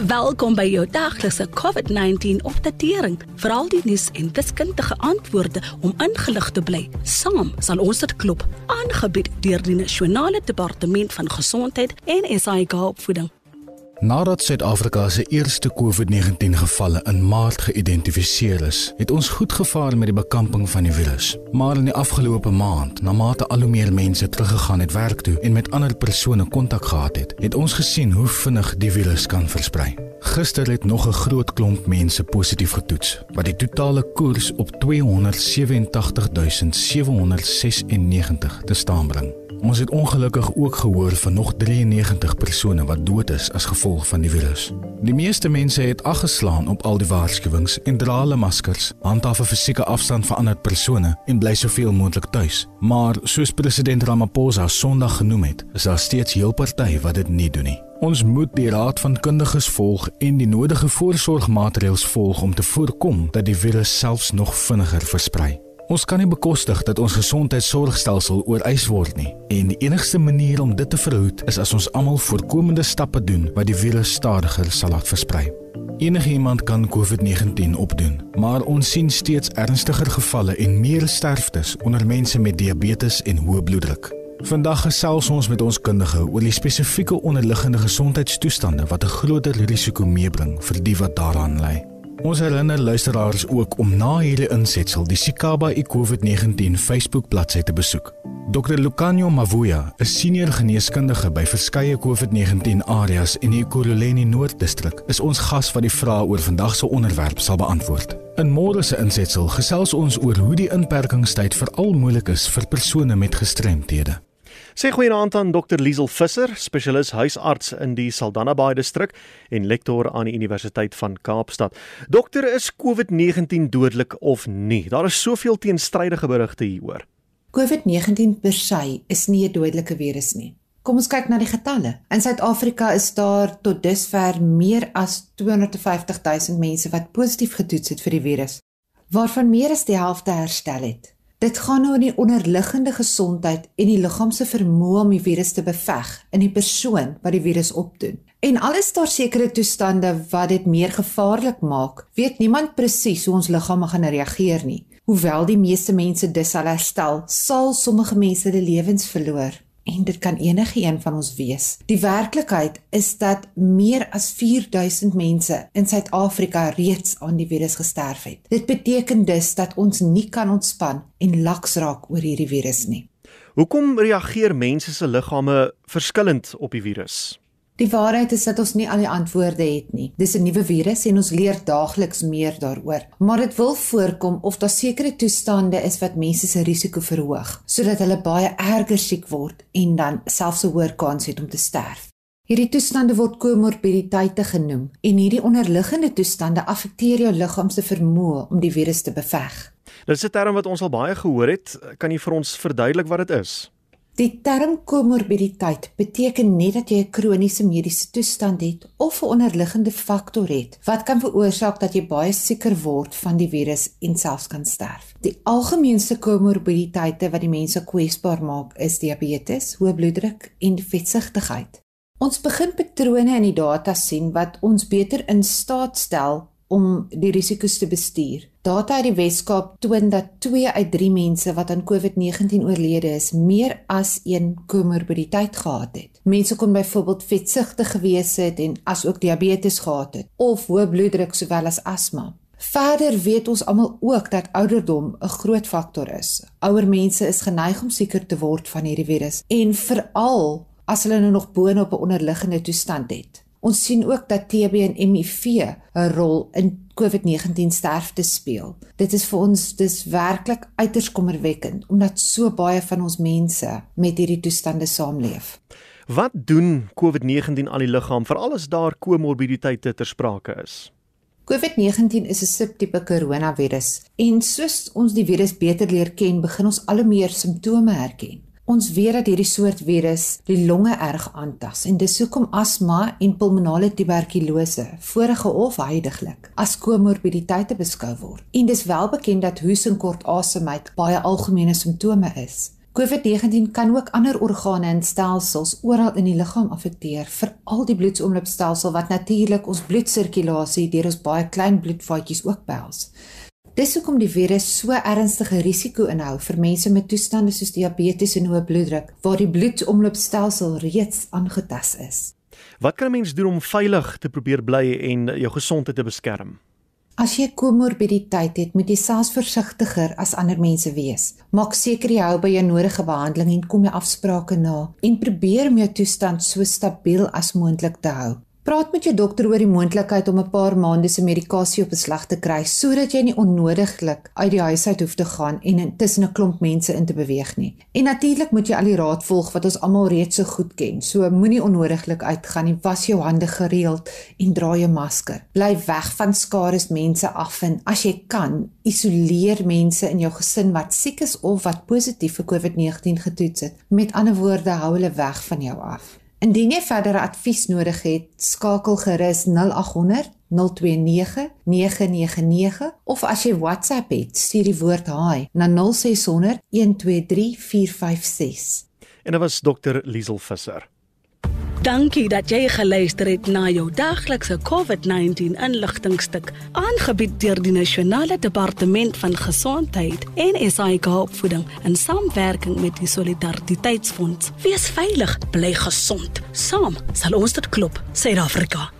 Welkom by jou daglikse COVID-19 opdatering. Veral die nuus en wiskundige antwoorde om ingelig te bly. Saam sal ons dit klop, aangebied deur die Nasionale Departement van Gesondheid en SAIG opvoeding. Nadat Suid-Afrika se eerste COVID-19 gevalle in Maart geïdentifiseer is, het ons goed gevaar met die bekamping van die virus. Maar in die afgelope maand, na mate al hoe meer mense teruggegaan het werk toe en met ander persone kontak gehad het, het ons gesien hoe vinnig die virus kan versprei. Gister het nog 'n groot klomp mense positief getoets, wat die totale koers op 287.796 te staan bring. Ons het ongelukkig ook gehoor van nog 93 persone wat dood is as gevolg van die virus. Die meeste mense het aggeslaan op al die waarskuwings en dra hulle maskers, handhaaf 'n fisieke afstand van ander persone en bly soveel moontlik tuis. Maar soos president Ramaphosa Sondag genoem het, is daar steeds heel party wat dit nie doen nie. Ons moet die raad van kundiges volg en die nodige voorsorgmaatreëls volg om te voorkom dat die virus selfs nog vinniger versprei. Ons kan nie bekostig dat ons gesondheidsorgstelsel oorwys word nie. En die enigste manier om dit te verhoed is as ons almal voorkomende stappe doen wat die virus stadiger sal laat versprei. Enige iemand kan COVID-19 opdoen, maar ons sien steeds ernstiger gevalle en meer sterftes onder mense met diabetes en hoë bloeddruk. Vandag gesels ons met ons kundige oor die spesifieke onderliggende gesondheidstoestande wat 'n groter risiko meebring vir die wat daaraan ly. Ons herinner luisteraars ook om na hierdie insetsel die Sikaba COVID-19 Facebook bladsy te besoek. Dr Lucanio Mavuya, 'n senior geneeskundige by verskeie COVID-19 areas in die Ekurhuleni Noord-distrik, is ons gas wat die vrae oor vandag se onderwerp sal beantwoord. In môre se insetsel gesels ons oor hoe die inperkingstyd veral moeilik is vir persone met gestremthede. Sê goeienaand aan Dr Liesel Visser, spesialis huisarts in die Saldanha Bay distrik en lektor aan die Universiteit van Kaapstad. Dokter, is COVID-19 dodelik of nie? Daar is soveel teenstrydige berigte hieroor. COVID-19 per se is nie 'n dodelike virus nie. Kom ons kyk na die getalle. In Suid-Afrika is daar tot dusver meer as 250 000 mense wat positief getoets het vir die virus, waarvan meer as die helfte herstel het. Dit gaan oor die onderliggende gesondheid en die liggaam se vermoë om die virus te beveg in die persoon wat die virus opdoen. En alles daar sekere toestande wat dit meer gevaarlik maak, weet niemand presies hoe ons liggame gaan reageer nie. Hoewel die meeste mense dis sal herstel, sal sommige mense hulle lewens verloor en dit kan enige een van ons wees. Die werklikheid is dat meer as 4000 mense in Suid-Afrika reeds aan die virus gesterf het. Dit beteken dus dat ons nie kan ontspan en laks raak oor hierdie virus nie. Hoekom reageer mense se liggame verskillend op die virus? Die waarheid is dat ons nie al die antwoorde het nie. Dis 'n nuwe virus en ons leer daagliks meer daaroor. Maar dit wil voorkom of daar sekere toestande is wat mense se risiko verhoog, sodat hulle baie erger siek word en dan selfs 'n hoër kans het om te sterf. Hierdie toestande word komorbiditeite genoem en hierdie onderliggende toestande affekteer jou liggaam se vermoë om die virus te beveg. Dit is 'n term wat ons al baie gehoor het. Kan jy vir ons verduidelik wat dit is? Die term komorbiditeit beteken net dat jy 'n kroniese mediese toestand het of 'n onderliggende faktor het wat kan veroorsaak dat jy baie sieker word van die virus en selfs kan sterf. Die algemeenste komorbiditeite wat die mense kwesbaar maak is diabetes, hoë bloeddruk en vetsigtigheid. Ons begin patrone in die data sien wat ons beter in staat stel om die risiko's te bestuur. Data uit die Weskaap toon dat 2 uit 3 mense wat aan COVID-19 oorlede is, meer as een komorbiditeit gehad het. Mense kon byvoorbeeld vetsigtig gewees het en asook diabetes gehad het of hoë bloeddruk sowel as asma. Verder weet ons almal ook dat ouderdom 'n groot faktor is. Ouer mense is geneig om sieker te word van hierdie virus en veral as hulle nou nog boonop 'n onderliggende toestand het. Ons sien ook dat TB en HIV 'n rol in COVID-19 sterfte speel. Dit is vir ons dis werklik uiters kommerwekkend omdat so baie van ons mense met hierdie toestande saamleef. Wat doen COVID-19 aan die liggaam veral as daar komorbiditeite ter sprake is? COVID-19 is 'n subtipe koronavirus en soos ons die virus beter leer ken, begin ons al hoe meer simptome herken. Ons weet dat hierdie soort virus die longe erg aantas en dis hoekom asma en pulmonale tuberkulose vorige of heidaglik as komorbiditeite beskou word. En dis wel bekend dat hoes en kort asemheid baie algemene simptome is. COVID-19 kan ook ander organe en stelsels oral in die liggaam affekteer, veral die bloedsomloopstelsel wat natuurlik ons bloedsirkulasie deur ons baie klein bloedvaatjies ook behels. Dis hoekom die virus so ernstige risiko inhou vir mense met toestande soos diabetes en hoë bloeddruk waar die bloedomloopstelsel reeds aangetas is. Wat kan 'n mens doen om veilig te probeer bly en jou gesondheid te beskerm? As jy komorbiditeit het, moet jy selfs versigtiger as ander mense wees. Maak seker jy hou by jou nodige behandeling en kom jou afsprake na en probeer om jou toestand so stabiel as moontlik te hou. Praat met jou dokter oor die moontlikheid om 'n paar maande se medikasie op beslag te kry sodat jy nie onnodiglik uit die huis uit hoef te gaan en tussen 'n klomp mense in te beweeg nie. En natuurlik moet jy al die raad volg wat ons almal reeds so goed ken. So moenie onnodiglik uitgaan nie. Was jou hande gereeld en dra jou masker. Bly weg van skares mense af en as jy kan, isoleer mense in jou gesin wat siek is of wat positief vir COVID-19 getoets het. Met ander woorde, hou hulle weg van jou af. Indien jy verdere advies nodig het, skakel gerus 0800 029 999 of as jy WhatsApp het, stuur die woord hi na 0600 123 456. En dit was dokter Liesel Visser. Dankie dat jy geluister het na jou daglikse COVID-19 inligtingstuk aangebied deur die Nasionale Departement van Gesondheid en SAIK opvoeding in samewerking met die Solidariteitsfonds. Wees veilig, bly gesond. Saam sal ons dit klop, Suid-Afrika.